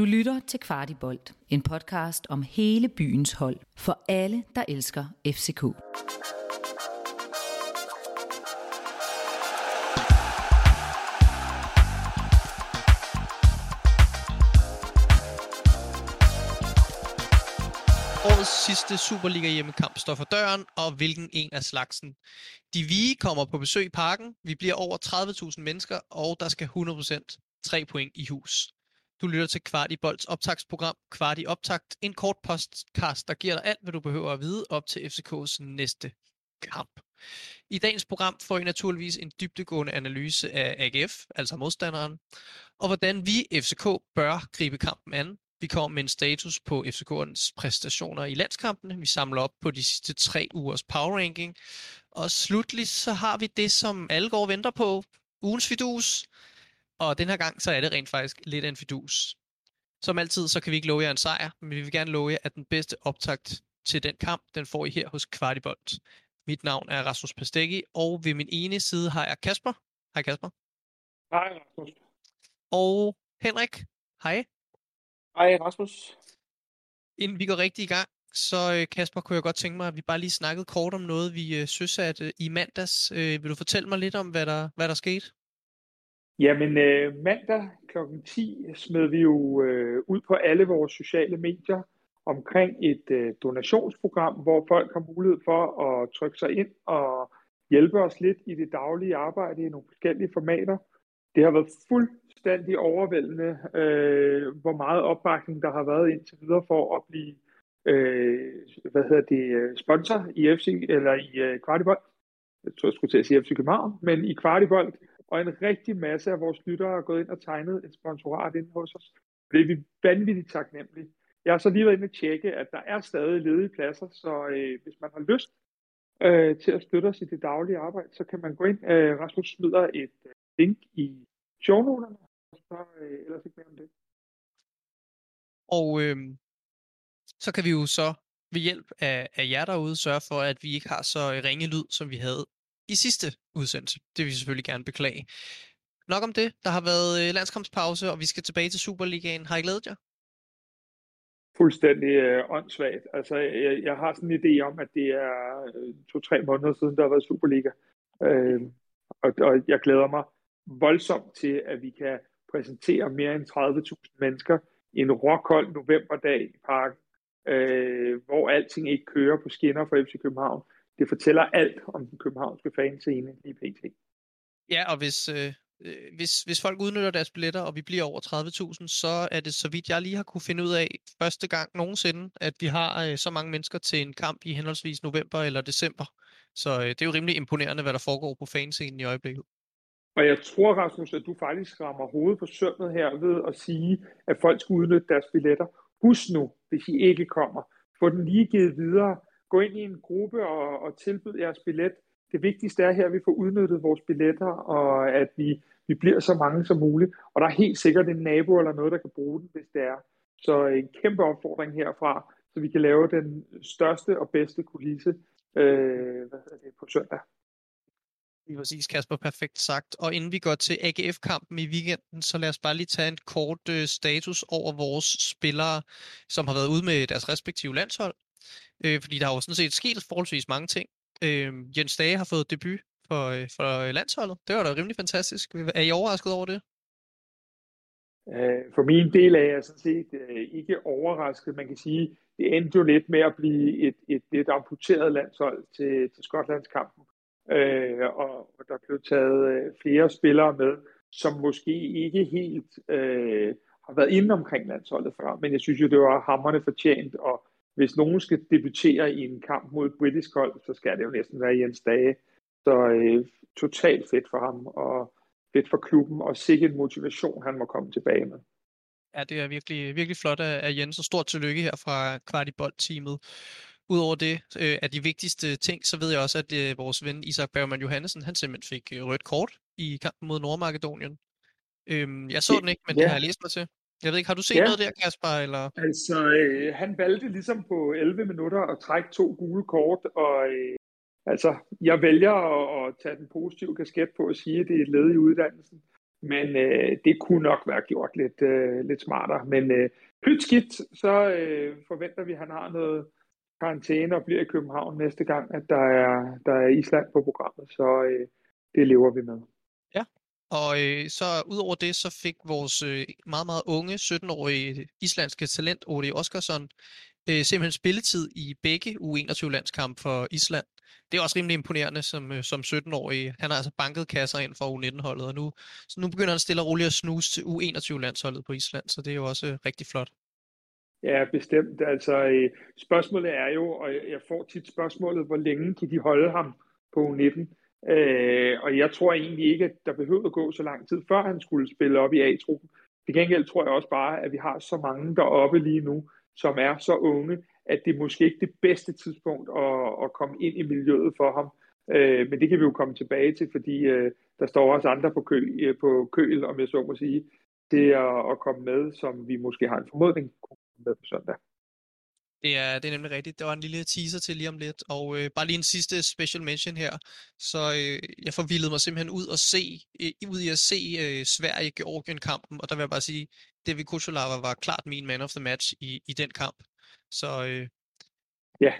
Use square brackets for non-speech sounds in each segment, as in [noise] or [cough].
Du lytter til Kvartibolt, en podcast om hele byens hold for alle, der elsker FCK. Årets sidste Superliga hjemmekamp står for døren, og hvilken en af slagsen. De Vige kommer på besøg i parken. Vi bliver over 30.000 mennesker, og der skal 100% 3 point i hus. Du lytter til Kvart i Bolds optagsprogram Kvart i Optakt, en kort podcast, der giver dig alt, hvad du behøver at vide op til FCK's næste kamp. I dagens program får I naturligvis en dybdegående analyse af AGF, altså modstanderen, og hvordan vi FCK bør gribe kampen an. Vi kommer med en status på FCK'ernes præstationer i landskampene. Vi samler op på de sidste tre ugers power ranking. Og slutligt så har vi det, som alle går og venter på. Ugens fidus. Og den her gang, så er det rent faktisk lidt en fidus. Som altid, så kan vi ikke love jer en sejr, men vi vil gerne love jer, at den bedste optakt til den kamp, den får I her hos Kvartibolt. Mit navn er Rasmus Pasteggi, og ved min ene side har jeg Kasper. Hej Kasper. Hej Rasmus. Og Henrik. Hej. Hej Rasmus. Inden vi går rigtig i gang, så øh, Kasper, kunne jeg godt tænke mig, at vi bare lige snakkede kort om noget, vi øh, søsatte i mandags. Øh, vil du fortælle mig lidt om, hvad der, hvad der skete? Jamen øh, mandag kl. 10 smed vi jo øh, ud på alle vores sociale medier omkring et øh, donationsprogram, hvor folk har mulighed for at trykke sig ind og hjælpe os lidt i det daglige arbejde i nogle forskellige formater. Det har været fuldstændig overvældende, øh, hvor meget opbakning der har været indtil videre for at blive øh, hvad hedder det, øh, sponsor i FC eller i øh, Kvartibold. Jeg tror, jeg skulle til at sige FC København, men i Kvartibold og en rigtig masse af vores lyttere har gået ind og tegnet et sponsorat ind hos os. Det er vi vanvittigt taknemmelige. Jeg har så lige været inde og tjekke, at der er stadig ledige pladser, så øh, hvis man har lyst øh, til at støtte os i det daglige arbejde, så kan man gå ind. Øh, Rasmus smider et øh, link i shownoterne, og så øh, ellers ikke mere om det. Og øh, så kan vi jo så ved hjælp af, af jer derude sørge for, at vi ikke har så ringe lyd, som vi havde i sidste udsendelse. Det vil vi selvfølgelig gerne beklage. Nok om det. Der har været øh, landskampspause, og vi skal tilbage til Superligaen. Har I glædet jer? Fuldstændig øh, åndssvagt. Altså, jeg, jeg har sådan en idé om, at det er øh, to-tre måneder siden, der har været Superliga. Øh, og, og jeg glæder mig voldsomt til, at vi kan præsentere mere end 30.000 mennesker i en råkold novemberdag i parken, øh, hvor alting ikke kører på skinner for FC København det fortæller alt om den københavnske fanscene i pt. Ja, og hvis, øh, hvis, hvis folk udnytter deres billetter, og vi bliver over 30.000, så er det, så vidt jeg lige har kunne finde ud af, første gang nogensinde, at vi har øh, så mange mennesker til en kamp i henholdsvis november eller december. Så øh, det er jo rimelig imponerende, hvad der foregår på fanscenen i øjeblikket. Og jeg tror, Rasmus, at du faktisk rammer hovedet på sømmet her ved at sige, at folk skal udnytte deres billetter. Husk nu, hvis I ikke kommer, få den lige givet videre gå ind i en gruppe og, og tilbyde jeres billet. Det vigtigste er her, at vi får udnyttet vores billetter, og at vi, vi bliver så mange som muligt. Og der er helt sikkert en nabo eller noget, der kan bruge den, hvis det er. Så en kæmpe opfordring herfra, så vi kan lave den største og bedste kulisse øh, hvad det, på søndag. Lige præcis, Kasper, perfekt sagt. Og inden vi går til AGF-kampen i weekenden, så lad os bare lige tage en kort øh, status over vores spillere, som har været ude med deres respektive landshold. Øh, fordi der har jo sådan set sket forholdsvis mange ting. Øh, Jens Dage har fået debut for, øh, for landsholdet. Det var da rimelig fantastisk. Er I overrasket over det? Øh, for min del er jeg sådan set øh, ikke overrasket. Man kan sige, det endte jo lidt med at blive et, et lidt amputeret landshold til, til Skotlandskampen. Øh, og, og der blev taget øh, flere spillere med, som måske ikke helt øh, har været inde omkring landsholdet før. Men jeg synes jo, det var hammerne fortjent, og hvis nogen skal debutere i en kamp mod et britisk hold, så skal det jo næsten være Jens Dage. Så øh, totalt fedt for ham, og fedt for klubben, og sikkert motivation, han må komme tilbage med. Ja, det er virkelig, virkelig flot af Jens, og stort tillykke her fra Kvartibold-teamet. Udover det øh, er de vigtigste ting, så ved jeg også, at øh, vores ven Isak Bergman Johansen, han simpelthen fik øh, rødt kort i kampen mod Nordmakedonien. Øhm, jeg så den ikke, men ja. det har jeg læst mig til. Jeg ved ikke, har du set ja. noget der, Kasper? Eller? Altså, øh, han valgte ligesom på 11 minutter at trække to gule kort, og øh, altså, jeg vælger at, at tage den positive kasket på og sige, at det er et led i uddannelsen. Men øh, det kunne nok være gjort lidt, øh, lidt smartere. Men øh, pyt skidt, så øh, forventer vi, at han har noget karantæne og bliver i København næste gang, at der er, der er Island på programmet. Så øh, det lever vi med. Og øh, så udover det, så fik vores øh, meget, meget unge 17-årige islandske talent, Odi Oskarsson, øh, simpelthen spilletid i begge U21-landskampe for Island. Det er også rimelig imponerende som, øh, som 17-årig. Han har altså banket kasser ind for U19-holdet, og nu, så nu begynder han stille og roligt at snuse til U21-landsholdet på Island, så det er jo også øh, rigtig flot. Ja, bestemt. Altså, øh, spørgsmålet er jo, og jeg får tit spørgsmålet, hvor længe kan de holde ham på U19? Øh, og jeg tror egentlig ikke, at der behøvede at gå så lang tid, før han skulle spille op i A-truppen. Til gengæld tror jeg også bare, at vi har så mange deroppe lige nu, som er så unge, at det er måske ikke det bedste tidspunkt at, at komme ind i miljøet for ham. Øh, men det kan vi jo komme tilbage til, fordi øh, der står også andre på, kø, øh, på køl, om jeg så må sige, det at, at komme med, som vi måske har en formodning med på søndag. Det er, det er nemlig rigtigt. Det var en lille teaser til lige om lidt. Og øh, bare lige en sidste special mention her. Så øh, jeg forvildede mig simpelthen ud, og se, øh, ud i at se øh, Sverige-Georgien-kampen. Og der vil jeg bare sige, David Kucholava var klart min man of the match i, i den kamp. Så øh, ja,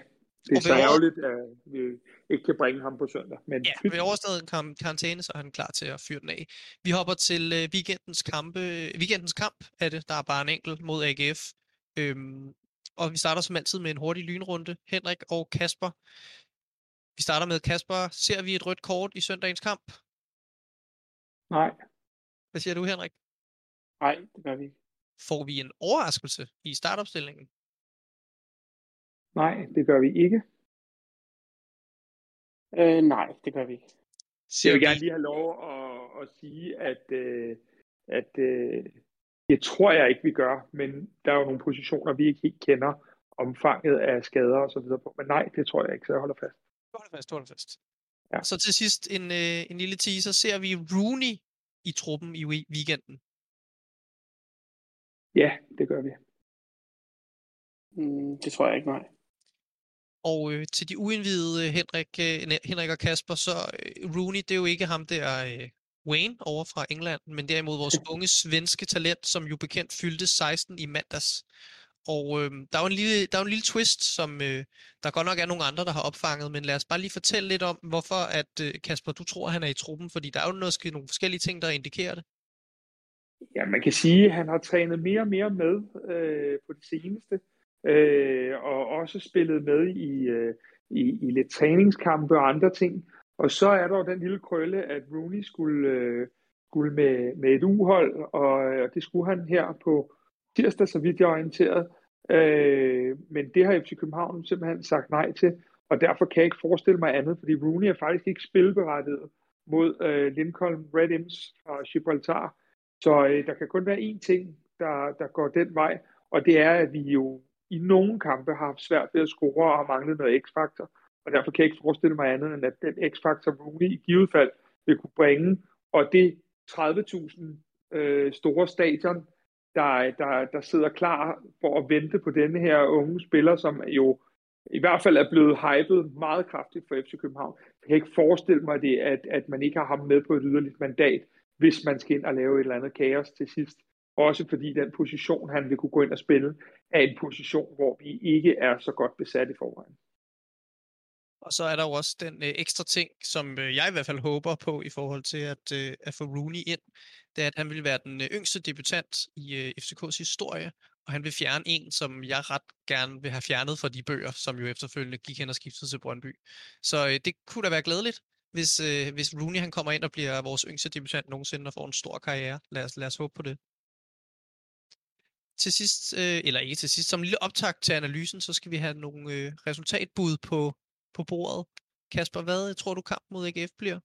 det er så ærgerligt, at vi ikke kan bringe ham på søndag. Men... Ja, vi overstået en karantæne, så er han klar til at fyre den af. Vi hopper til øh, weekendens, kampe, weekendens kamp af det. Der er bare en enkelt mod AGF. Øhm, og vi starter som altid med en hurtig lynrunde. Henrik og Kasper. Vi starter med Kasper. Ser vi et rødt kort i søndagens kamp? Nej. Hvad siger du, Henrik? Nej, det gør vi ikke. Får vi en overraskelse i startopstillingen? Nej, det gør vi ikke. Øh, nej, det gør vi ikke. jeg vil gerne lige have lov at, at sige, at, øh, at øh, det tror jeg ikke, vi gør, men der er jo nogle positioner, vi ikke helt kender omfanget af skader og så videre på. Men nej, det tror jeg ikke, så jeg holder fast. Du holder fast, du holder fast. Ja. Så til sidst en, øh, en lille teaser. Ser vi Rooney i truppen i weekenden? Ja, det gør vi. Mm, det tror jeg ikke, nej. Og øh, til de uindvidede Henrik, øh, Henrik og Kasper, så øh, Rooney, det er jo ikke ham der øh, Wayne over fra England, men derimod vores [laughs] unge svenske talent, som jo bekendt fyldte 16 i mandags. Og øh, der er jo en lille, der er en lille twist, som øh, der godt nok er nogle andre, der har opfanget, men lad os bare lige fortælle lidt om, hvorfor at øh, Kasper, du tror, han er i truppen, fordi der er jo noget, nogle forskellige ting, der indikerer det. Ja, man kan sige, at han har trænet mere og mere med øh, på det seneste, øh, og også spillet med i, øh, i, i lidt træningskampe og andre ting. Og så er der jo den lille krølle, at Rooney skulle, øh, skulle med, med et uhold, og, og det skulle han her på tirsdag, så vidt jeg er orienteret. Øh, men det har FC København simpelthen sagt nej til, og derfor kan jeg ikke forestille mig andet, fordi Rooney er faktisk ikke spilberettiget mod øh, Lincoln Red Imps fra Gibraltar. Så øh, der kan kun være én ting, der, der går den vej, og det er, at vi jo i nogle kampe har haft svært ved at score og har manglet noget x-faktor. Og derfor kan jeg ikke forestille mig andet, end at den x-faktor Rooney i givet fald vil kunne bringe, og det 30.000 øh, store stadion, der, der, der sidder klar for at vente på denne her unge spiller, som jo i hvert fald er blevet hypet meget kraftigt for FC København. Jeg kan ikke forestille mig det, at, at man ikke har ham med på et yderligt mandat, hvis man skal ind og lave et eller andet kaos til sidst. Også fordi den position, han vil kunne gå ind og spille, er en position, hvor vi ikke er så godt besat i forvejen. Og så er der jo også den øh, ekstra ting, som øh, jeg i hvert fald håber på i forhold til at, øh, at få Rooney ind. Det er, at han vil være den øh, yngste debutant i øh, FCK's historie, og han vil fjerne en, som jeg ret gerne vil have fjernet fra de bøger, som jo efterfølgende gik hen og skiftede til Brøndby. Så øh, det kunne da være glædeligt, hvis, øh, hvis Rooney han kommer ind og bliver vores yngste debutant nogensinde og får en stor karriere. Lad os, lad os håbe på det. Til sidst, øh, eller ikke til sidst, som en lille optag til analysen, så skal vi have nogle øh, resultatbud på på bordet. Kasper, hvad tror du kampen mod AGF bliver?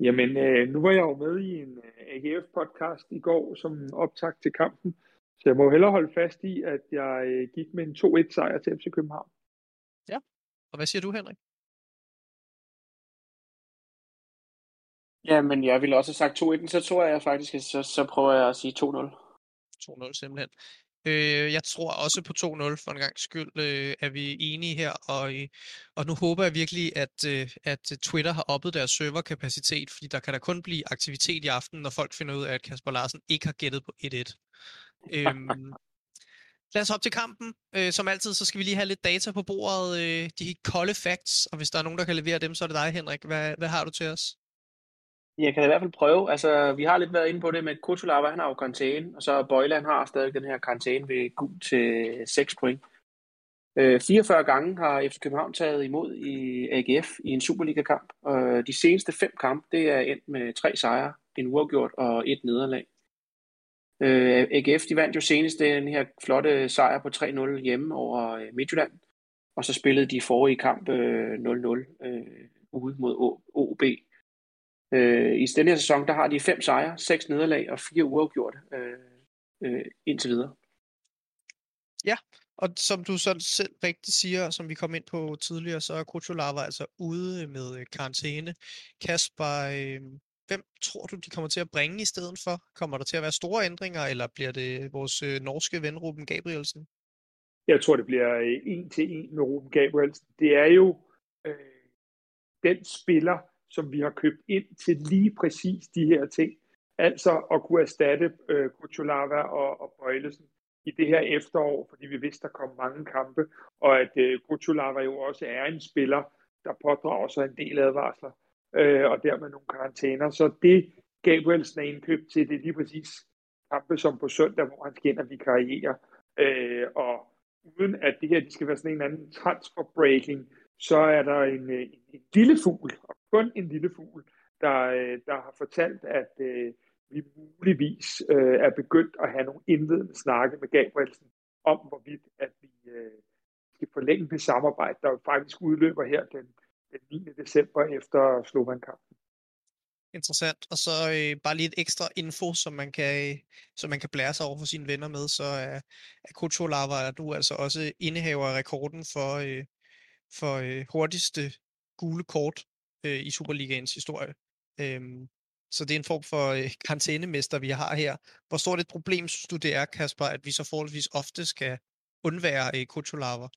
Jamen, øh, nu var jeg jo med i en øh, AGF-podcast i går som optakt til kampen, så jeg må hellere holde fast i, at jeg øh, gik med en 2-1-sejr til FC København. Ja, og hvad siger du, Henrik? Ja, men jeg ville også have sagt 2-1, så tror jeg faktisk, at så, så prøver jeg at sige 2-0. 2-0 simpelthen. Øh, jeg tror også på 2-0 for en gang skyld, øh, er vi enige her, og, øh, og nu håber jeg virkelig, at, øh, at øh, Twitter har oppet deres serverkapacitet, fordi der kan der kun blive aktivitet i aften, når folk finder ud af, at Kasper Larsen ikke har gættet på 1-1. øhm, lad os hoppe til kampen. Øh, som altid, så skal vi lige have lidt data på bordet, øh, de kolde facts, og hvis der er nogen, der kan levere dem, så er det dig, Henrik. Hvad, hvad har du til os? Jeg kan i hvert fald prøve. Altså, vi har lidt været inde på det med Kutulava, han har jo karantæne, og så Bøjle, han har stadig den her karantæne ved gul til 6 point. Øh, 44 gange har FC København taget imod i AGF i en Superliga-kamp, og de seneste fem kampe, det er endt med tre sejre, en uafgjort og et nederlag. Øh, AGF, de vandt jo senest den her flotte sejr på 3-0 hjemme over øh, Midtjylland, og så spillede de forrige kamp øh, 0-0 øh, ude mod OB. Øh, I denne her sæson, der har de fem sejre, seks nederlag og fire uafgjorte øh, øh, indtil videre. Ja, og som du så selv rigtigt siger, som vi kom ind på tidligere, så er Kuchulava altså ude med øh, karantæne. Kasper, øh, hvem tror du, de kommer til at bringe i stedet for? Kommer der til at være store ændringer, eller bliver det vores øh, norske ven Ruben Gabrielsen? Jeg tror, det bliver øh, en til en med Ruben Gabrielsen. Det er jo øh, den spiller, som vi har købt ind til lige præcis de her ting. Altså at kunne erstatte øh, Kuchulava og, og Bøjlesen i det her efterår, fordi vi vidste, der kom mange kampe, og at øh, Kuchulava jo også er en spiller, der pådrager sig en del advarsler, øh, og dermed nogle karantæner. Så det Gabrielsen er indkøbt til, det er lige præcis kampe som på søndag, hvor han skal ind og vikariere. Øh, og uden at det her de skal være sådan en anden transfer breaking, så er der en, øh, en, en lille fugl, og kun en lille fugl, der, øh, der har fortalt, at øh, vi muligvis øh, er begyndt at have nogle indledende snakke med Gabrielsen om, hvorvidt at vi øh, skal forlænge det samarbejde, der faktisk udløber her den, den 9. december efter Slovan-kampen. Interessant. Og så øh, bare lige et ekstra info, som man kan, øh, som man kan blære sig over for sine venner med, så er, er Coach du er du altså også indehaver af rekorden for, øh, for øh, hurtigste gule kort øh, i Superligaens historie. Øhm, så det er en form for øh, [laughs] karantænemester, vi har her. Hvor stort et problem synes du, det er, Kasper, at vi så forholdsvis ofte skal undvære øh, Kuchulava?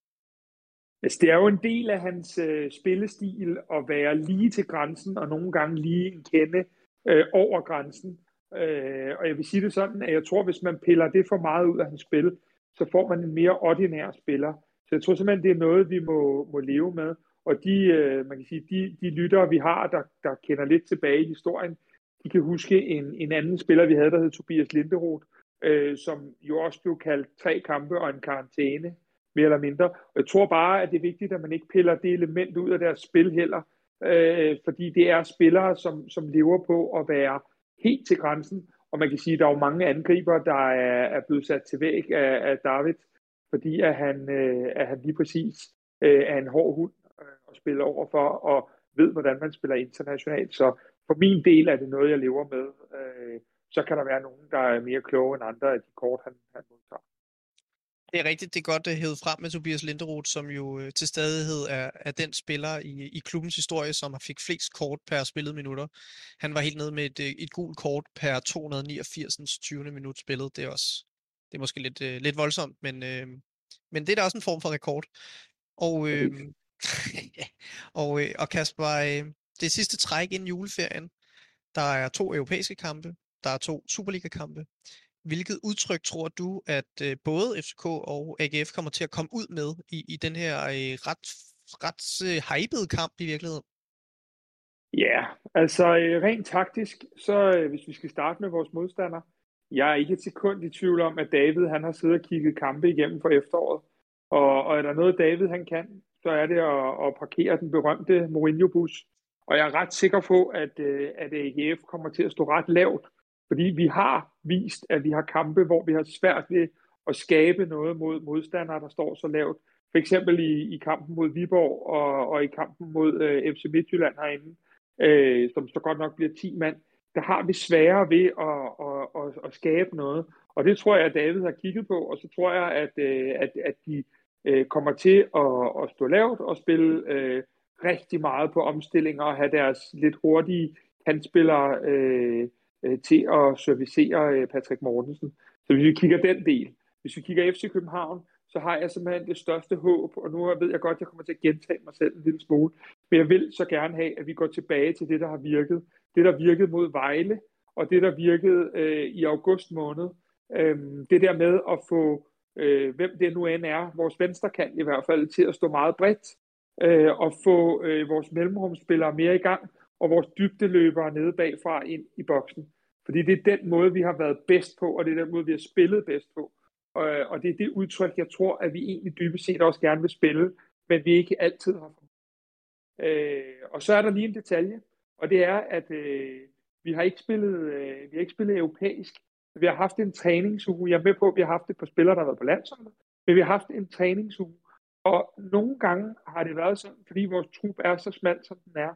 Altså, det er jo en del af hans øh, spillestil at være lige til grænsen, og nogle gange lige en kende øh, over grænsen. Øh, og jeg vil sige det sådan, at jeg tror, hvis man piller det for meget ud af hans spil, så får man en mere ordinær spiller. Så jeg tror simpelthen, det er noget, vi må, må leve med. Og de, øh, man kan sige, de, de lyttere, vi har, der, der kender lidt tilbage i historien, de kan huske en, en anden spiller, vi havde, der hed Tobias Linderoth, øh, som jo også blev kaldt tre kampe og en karantæne, mere eller mindre. Og jeg tror bare, at det er vigtigt, at man ikke piller det element ud af deres spil heller, øh, fordi det er spillere, som, som lever på at være helt til grænsen, og man kan sige, at der er jo mange angriber, der er, er blevet sat til væg af, af David, fordi at han, øh, at han lige præcis øh, er en hård hund øh, at spille over for, og ved, hvordan man spiller internationalt. Så for min del er det noget, jeg lever med. Øh, så kan der være nogen, der er mere kloge end andre af de kort, han, han modtager. Det er rigtigt, det er godt hævet frem med Tobias Linderoth, som jo øh, til stadighed er, er den spiller i, i klubbens historie, som har fik flest kort per spillet minutter. Han var helt nede med et, øh, et gult kort per 289. 20. minut spillet. Det er også det er måske lidt, øh, lidt voldsomt, men, øh, men det er da også en form for rekord. Og, øh, [laughs] og, øh, og Kasper, øh, det sidste træk inden juleferien, der er to europæiske kampe, der er to Superliga-kampe. Hvilket udtryk tror du, at øh, både FCK og AGF kommer til at komme ud med i, i den her øh, ret, ret øh, hypede kamp i virkeligheden? Ja, yeah, altså øh, rent taktisk, så øh, hvis vi skal starte med vores modstander, jeg er ikke et sekund i tvivl om, at David han har siddet og kigget kampe igennem for efteråret. Og, og er der noget, David han kan, så er det at, at parkere den berømte Mourinho-bus. Og jeg er ret sikker på, at, øh, at øh, AGF kommer til at stå ret lavt, fordi vi har vist, at vi har kampe, hvor vi har svært ved at skabe noget mod modstandere, der står så lavt. For eksempel i, i kampen mod Viborg og, og i kampen mod øh, FC Midtjylland herinde, øh, som så godt nok bliver 10 mand der har vi sværere ved at, at, at, at skabe noget. Og det tror jeg, at David har kigget på, og så tror jeg, at, øh, at, at de øh, kommer til at, at stå lavt og spille øh, rigtig meget på omstillinger og have deres lidt hurtige kantspillere øh, øh til at servicere Patrick Mortensen. Så hvis vi kigger den del. hvis vi kigger FC København, så har jeg simpelthen det største håb, og nu ved jeg godt, at jeg kommer til at gentage mig selv en lille smule, men jeg vil så gerne have, at vi går tilbage til det, der har virket. Det, der virkede mod Vejle, og det, der virkede øh, i august måned. Øh, det der med at få, øh, hvem det nu end er, vores venstre kan i hvert fald, til at stå meget bredt, øh, og få øh, vores mellemrumspillere mere i gang, og vores dybdeløbere nede bagfra ind i boksen. Fordi det er den måde, vi har været bedst på, og det er den måde, vi har spillet bedst på. Øh, og det er det udtryk, jeg tror, at vi egentlig dybest set også gerne vil spille, men vi ikke altid har øh, Og så er der lige en detalje, og det er, at øh, vi har ikke spillet, øh, vi har ikke spillet europæisk. Vi har haft en træningsuge. Jeg er med på, at vi har haft et par spillere, der har været på landsholdet, men vi har haft en træningsuge. Og nogle gange har det været sådan, fordi vores trup er så smalt, som den er,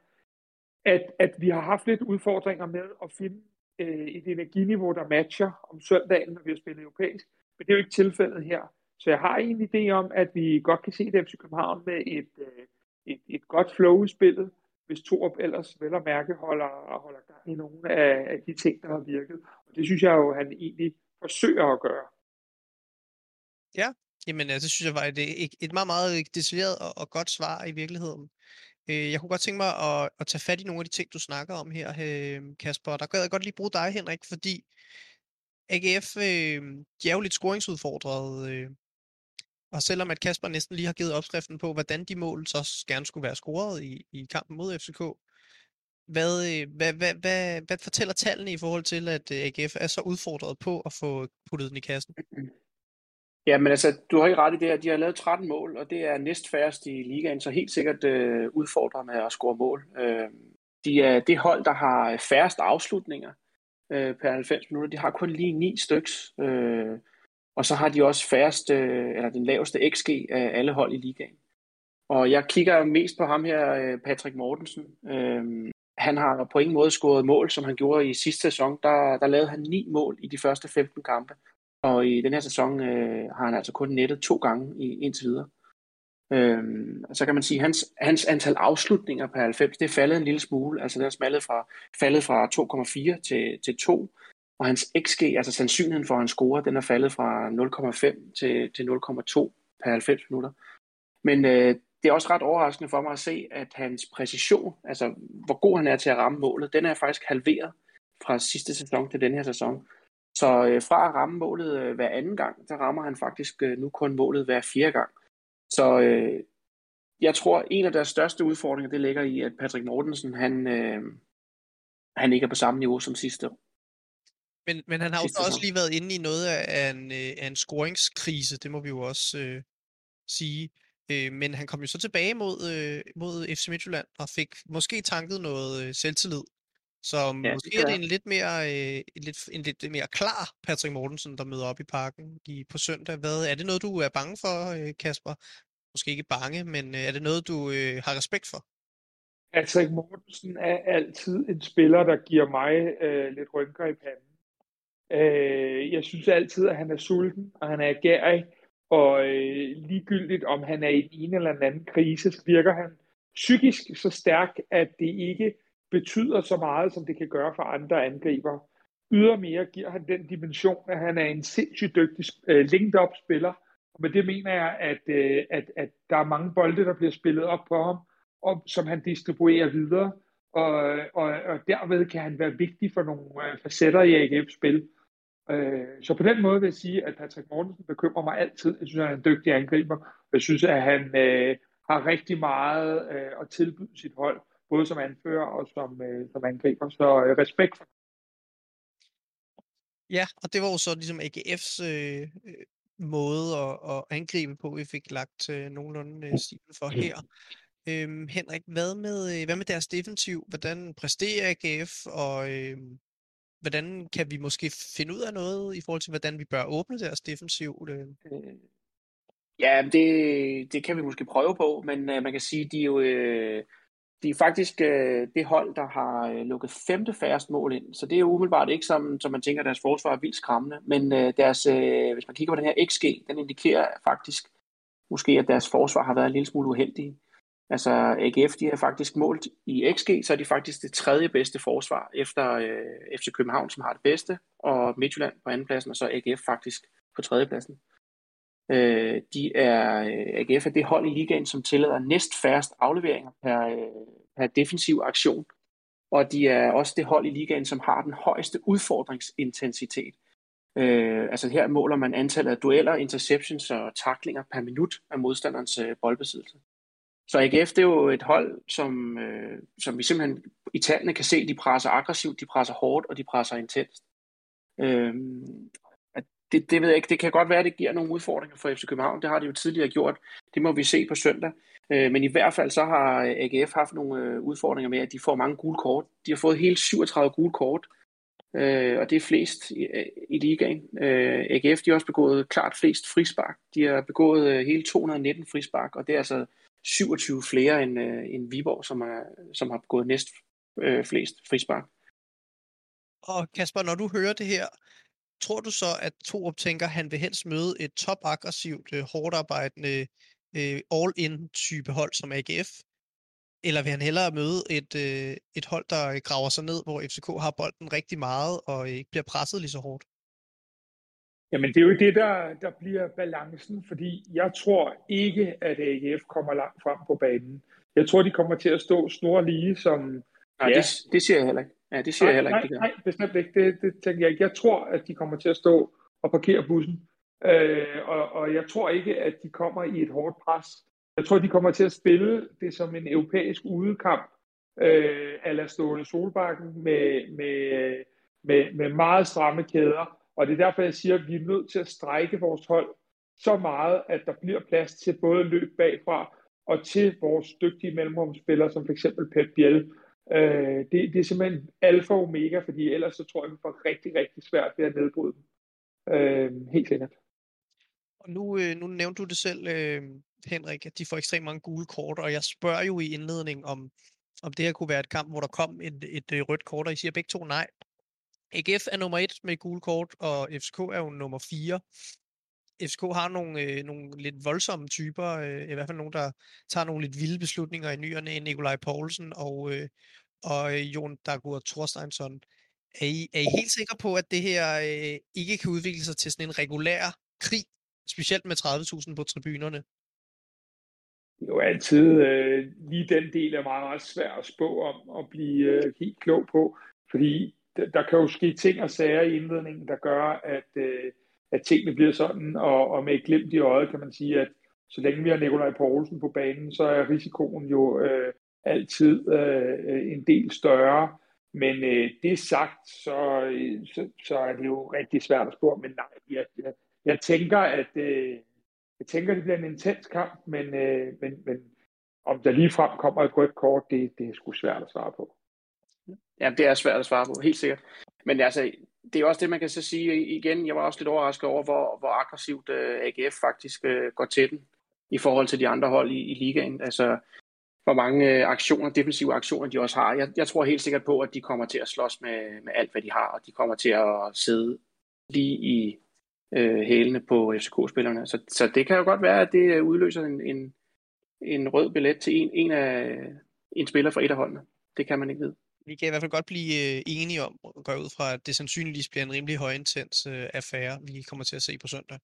at, at vi har haft lidt udfordringer med at finde øh, et energiniveau, der matcher om søndagen, når vi har spillet europæisk. Men det er jo ikke tilfældet her. Så jeg har en idé om, at vi godt kan se det FC København med et, øh, et, et godt flow i spillet, hvis Torup ellers vel og mærke holder, holder gang i nogle af, af de ting, der har virket. Og det synes jeg jo, han egentlig forsøger at gøre. Ja, jamen øh, det synes jeg var et, et, et meget, meget detaljeret og, og godt svar i virkeligheden. Øh, jeg kunne godt tænke mig at, at tage fat i nogle af de ting, du snakker om her, Kasper. Der kan jeg godt lige bruge dig, Henrik, fordi AGF, øh, de er jo lidt scoringsudfordret. Øh, og selvom at Kasper næsten lige har givet opskriften på, hvordan de mål så gerne skulle være scoret i, i kampen mod FCK, hvad, øh, hvad, hvad, hvad, hvad fortæller tallene i forhold til, at øh, AGF er så udfordret på at få puttet den i kassen? Ja, men altså, du har ikke ret i det, at de har lavet 13 mål, og det er næst færrest i ligaen, så helt sikkert øh, udfordrer med at score mål. Øh, de er det hold, der har øh, færrest afslutninger øh, per 90 minutter. De har kun lige ni styks, øh, og så har de også færreste, øh, eller den laveste XG af alle hold i ligaen. Og jeg kigger mest på ham her, øh, Patrick Mortensen. Øh, han har på ingen måde scoret mål, som han gjorde i sidste sæson. Der, der lavede han ni mål i de første 15 kampe. Og i den her sæson øh, har han altså kun nettet to gange i, indtil videre. Øhm, så kan man sige, at hans, hans antal afslutninger per 90, det er faldet en lille smule. Altså det er smaldet fra, faldet fra 2,4 til, til 2. Og hans XG, altså sandsynligheden for, at han scorer, den er faldet fra 0,5 til, til 0,2 per 90 minutter. Men øh, det er også ret overraskende for mig at se, at hans præcision, altså hvor god han er til at ramme målet, den er faktisk halveret fra sidste sæson til den her sæson. Så øh, fra at ramme målet øh, hver anden gang, der rammer han faktisk øh, nu kun målet hver fjerde gang. Så øh, jeg tror, en af deres største udfordringer, det ligger i, at Patrick Mortensen, han, øh, han ikke er på samme niveau som sidste år. Men, men han har jo også lige været inde i noget af en, øh, af en scoringskrise, det må vi jo også øh, sige. Øh, men han kom jo så tilbage mod, øh, mod FC Midtjylland og fik måske tanket noget øh, selvtillid. Så ja, måske det er det en lidt mere, øh, en, lidt, en lidt mere klar Patrick Mortensen, der møder op i parken i, på søndag. Hvad, er det noget, du er bange for, øh, Kasper? Måske ikke bange, men øh, er det noget, du øh, har respekt for? Patrick Mortensen er altid en spiller, der giver mig øh, lidt rynker i panden. Øh, jeg synes altid, at han er sulten, og han er agerig, og øh, ligegyldigt om han er i en eller anden krise, så virker han psykisk så stærk, at det ikke betyder så meget, som det kan gøre for andre angriber. Ydermere giver han den dimension, at han er en sindssygt dygtig uh, linked-up spiller. Og med det mener jeg, at, uh, at, at der er mange bolde, der bliver spillet op på ham, og, som han distribuerer videre. Og, og, og derved kan han være vigtig for nogle uh, facetter i AGF-spil. Uh, så på den måde vil jeg sige, at Patrick Mortensen bekymrer mig altid. Jeg synes, han er en dygtig angriber. Jeg synes, at han øh, har rigtig meget øh, at tilbyde sit hold både som anfører og som, øh, som angriber. Så øh, respekt for Ja, og det var jo så ligesom AGF's øh, øh, måde at, at angribe på, vi fik lagt øh, nogenlunde øh, stilen for her. Øhm, Henrik, hvad med, øh, hvad med deres defensiv? Hvordan præsterer AGF, og øh, hvordan kan vi måske finde ud af noget i forhold til, hvordan vi bør åbne deres defensiv? Øh? øh ja, det, det kan vi måske prøve på, men øh, man kan sige, de er jo... Øh, de er faktisk øh, det hold, der har øh, lukket femte færrest mål ind. Så det er umiddelbart ikke som, som man tænker, at deres forsvar er vildt skræmmende. Men øh, deres, øh, hvis man kigger på den her XG, den indikerer faktisk måske, at deres forsvar har været en lille smule uheldige. Altså AGF, de har faktisk målt i XG, så er de faktisk det tredje bedste forsvar efter øh, FC København, som har det bedste, og Midtjylland på anden pladsen, og så AGF faktisk på tredje pladsen. Øh, de er, øh, AGF er det hold i ligaen, som tillader næst færrest afleveringer per, øh, per defensiv aktion. Og de er også det hold i ligaen, som har den højeste udfordringsintensitet. Øh, altså her måler man antallet af dueller, interceptions og taklinger per minut af modstanderens øh, boldbesiddelse. Så AGF det er jo et hold, som, øh, som vi simpelthen i tallene kan se, de presser aggressivt, de presser hårdt og de presser intenst. Øh, det, det ved jeg ikke. Det kan godt være, at det giver nogle udfordringer for FC København. Det har de jo tidligere gjort. Det må vi se på søndag. Øh, men i hvert fald så har øh, AGF haft nogle øh, udfordringer med, at de får mange gule kort. De har fået hele 37 gule kort, og det er flest i, i ligaen. AGF de har også begået klart flest frispark. De har begået hele 219 frispark, og det er altså 27 flere end, end Viborg, som, er, som har begået næst flest frispark. Og Kasper, når du hører det her, tror du så, at Torup tænker, at han vil helst møde et topaggressivt, øh, hårdt arbejdende, øh, all-in-type hold som AGF? Eller vil han hellere møde et, øh, et hold, der graver sig ned, hvor FCK har bolden rigtig meget og ikke bliver presset lige så hårdt? Jamen, det er jo det, der, der bliver balancen, fordi jeg tror ikke, at AGF kommer langt frem på banen. Jeg tror, de kommer til at stå snor lige som... Nej, ja. det, det siger jeg heller ikke. Ja, det siger nej, jeg heller ikke. Nej, nej, bestemt ikke. Det, det tænker jeg ikke. Jeg tror, at de kommer til at stå og parkere bussen. Øh, og, og jeg tror ikke, at de kommer i et hårdt pres. Jeg tror, de kommer til at spille det som en europæisk udekamp, øh, ala stående Solbakken, med, med, med, med meget stramme kæder. Og det er derfor, jeg siger, at vi er nødt til at strække vores hold så meget, at der bliver plads til både løb bagfra og til vores dygtige mellemrumspillere, som f.eks. Pep Biel, Øh, det, det er simpelthen alfa og omega, fordi ellers så tror jeg, vi får rigtig, rigtig svært ved at nedbryde dem. Øh, helt sikkert. Og nu, øh, nu nævnte du det selv, øh, Henrik, at de får ekstremt mange gule kort, og jeg spørger jo i indledning om, om det her kunne være et kamp, hvor der kom et, et, et rødt kort, og I siger begge to nej. AGF er nummer et med gule kort, og FCK er jo nummer fire. FCK har nogle, øh, nogle lidt voldsomme typer, øh, i hvert fald nogle, der tager nogle lidt vilde beslutninger i nyerne, Nikolaj Poulsen og, øh, og øh, Jon Dagur Thorsteinsson. Er I, er I helt sikre på, at det her øh, ikke kan udvikle sig til sådan en regulær krig, specielt med 30.000 på tribunerne? Det er jo altid øh, lige den del er meget, meget svær at spå om og blive øh, helt klog på, fordi der, der kan jo ske ting og sager i indledningen, der gør, at, øh, at tingene bliver sådan, og, og med et glimt i øjet kan man sige, at så længe vi har Nikolaj Poulsen på banen, så er risikoen jo øh, altid øh, en del større. Men øh, det sagt, så, øh, så, så er det jo rigtig svært at spore. Men nej, jeg, jeg, jeg tænker, at øh, jeg tænker, det bliver en intens kamp, men, øh, men, men om der lige frem kommer et rødt kort, det, det er sgu svært at svare på. Ja, det er svært at svare på, helt sikkert. Men altså, det er også det, man kan så sige igen. Jeg var også lidt overrasket over, hvor, hvor aggressivt uh, øh, AGF faktisk uh, går til den i forhold til de andre hold i, i ligaen. Altså, hvor mange uh, aktioner, defensive aktioner de også har. Jeg, jeg tror helt sikkert på, at de kommer til at slås med, med alt, hvad de har, og de kommer til at sidde lige i uh, hælene på FCK-spillerne. Så, så det kan jo godt være, at det udløser en, en, en rød billet til en, en, af, en spiller fra et af holdene. Det kan man ikke vide vi kan i hvert fald godt blive øh, enige om, at gå ud fra, at det sandsynligvis bliver en rimelig højintens øh, affære, vi kommer til at se på søndag.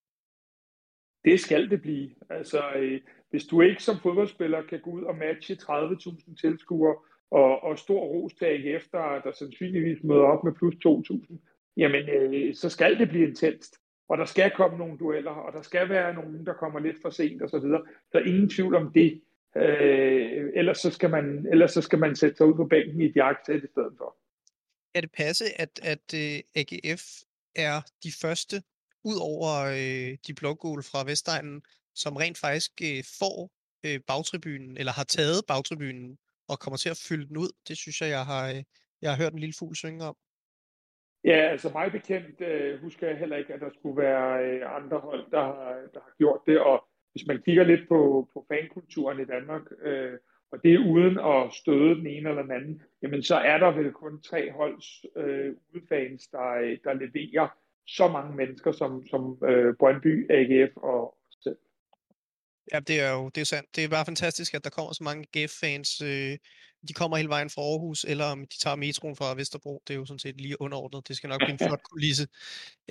Det skal det blive. Altså, øh, hvis du ikke som fodboldspiller kan gå ud og matche 30.000 tilskuere og, og stor ros til AGF, der, der sandsynligvis møder op med plus 2.000, jamen øh, så skal det blive intenst. Og der skal komme nogle dueller, og der skal være nogen, der kommer lidt for sent osv. Så, så ingen tvivl om det. Øh, ellers, så skal man, ellers så skal man sætte sig ud på bænken i et jagtsæt i stedet for. Er det passe, at, at uh, øh, AGF er de første, ud over uh, de blågule fra Vestegnen, som rent faktisk uh, får uh, bagtribunen, eller har taget bagtribunen, og kommer til at fylde den ud? Det synes jeg, jeg har, uh, jeg har hørt en lille fugl synge om. Ja, altså mig bekendt uh, husker jeg heller ikke, at der skulle være uh, andre hold, der har, der har gjort det, og hvis man kigger lidt på, på fankulturen i Danmark, øh, og det er uden at støde den ene eller den anden, jamen så er der vel kun tre holds øh, udefans, der, der leverer så mange mennesker som, som øh, Brøndby, AGF og selv. Ja, det er jo det er sandt. Det er bare fantastisk, at der kommer så mange AGF-fans. Øh, de kommer hele vejen fra Aarhus, eller om de tager metroen fra Vesterbro. Det er jo sådan set lige underordnet. Det skal nok blive en [laughs] flot kulisse.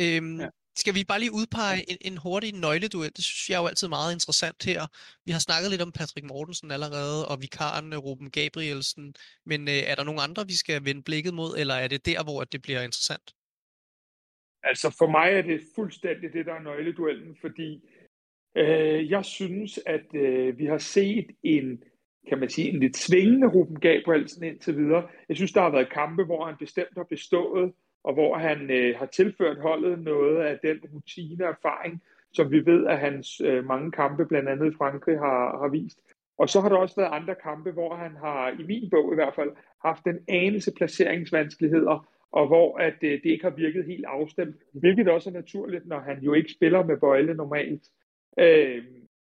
Øhm, ja. Skal vi bare lige udpege en, en hurtig nøgleduel? Det synes jeg er jo altid meget interessant her. Vi har snakket lidt om Patrick Mortensen allerede, og vikaren Ruben Gabrielsen. Men øh, er der nogen andre, vi skal vende blikket mod, eller er det der, hvor det bliver interessant? Altså for mig er det fuldstændig det, der er nøgleduellen, fordi øh, jeg synes, at øh, vi har set en, kan man sige, en lidt svingende Ruben Gabrielsen indtil videre. Jeg synes, der har været kampe, hvor han bestemt har bestået, og hvor han øh, har tilført holdet noget af den rutine og erfaring, som vi ved, at hans øh, mange kampe, blandt andet i Frankrig, har, har vist. Og så har der også været andre kampe, hvor han har, i min bog i hvert fald, haft en anelse placeringsvanskeligheder, og hvor at øh, det ikke har virket helt afstemt, hvilket også er naturligt, når han jo ikke spiller med Bøjle normalt. Øh,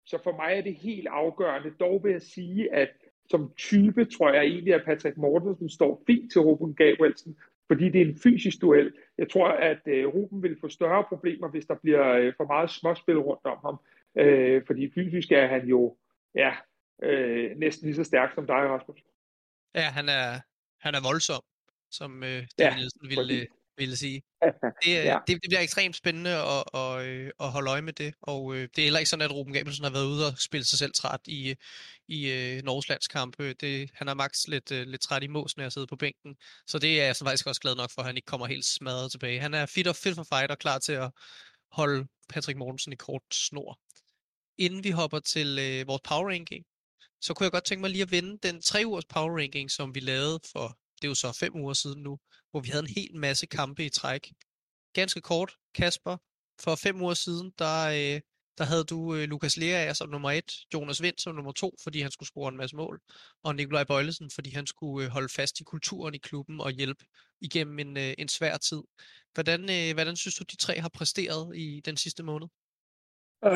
så for mig er det helt afgørende. Dog vil jeg sige, at som type tror jeg egentlig, at Patrick Mortensen står fint til Ruben Gabrielsen, fordi det er en fysisk duel. Jeg tror, at øh, Ruben vil få større problemer, hvis der bliver øh, for meget småspil rundt om ham. Øh, fordi fysisk er han jo ja, øh, næsten lige så stærk som dig, Rasmus. Ja, han er, han er voldsom, som øh, David ja, Nielsen ville, ville sige. [laughs] Det, ja. det, det bliver ekstremt spændende at, at, øh, at holde øje med det, og øh, det er heller ikke sådan, at Ruben Gabrielsen har været ude og spille sig selv træt i, i uh, Norges landskampe. Det, han er max lidt, lidt træt i mås, når jeg sidder på bænken, så det er jeg så faktisk også glad nok for, at han ikke kommer helt smadret tilbage. Han er fit og fit for fight og klar til at holde Patrick Mortensen i kort snor. Inden vi hopper til uh, vores power ranking, så kunne jeg godt tænke mig lige at vende den tre ugers power ranking, som vi lavede for det er jo så fem uger siden nu, hvor vi havde en hel masse kampe i træk. Ganske kort, Kasper, for fem uger siden, der, øh, der havde du øh, Lukas Lerager som nummer et, Jonas Vind som nummer to, fordi han skulle score en masse mål, og Nikolaj Bøjlesen, fordi han skulle øh, holde fast i kulturen i klubben og hjælpe igennem en, øh, en svær tid. Hvordan, øh, hvordan synes du, de tre har præsteret i den sidste måned? Øh,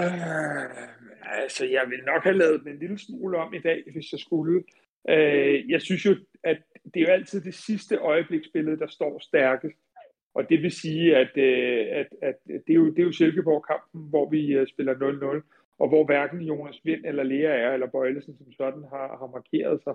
altså, jeg vil nok have lavet en lille smule om i dag, hvis jeg skulle. Øh, jeg synes jo, at det er jo altid det sidste øjebliksbillede, der står stærkest. Og det vil sige, at, øh, at, at det, er jo, det er jo Silkeborg-kampen, hvor vi øh, spiller 0-0, og hvor hverken Jonas Vind eller Lea er, eller Bøjlesen som sådan har, har markeret sig.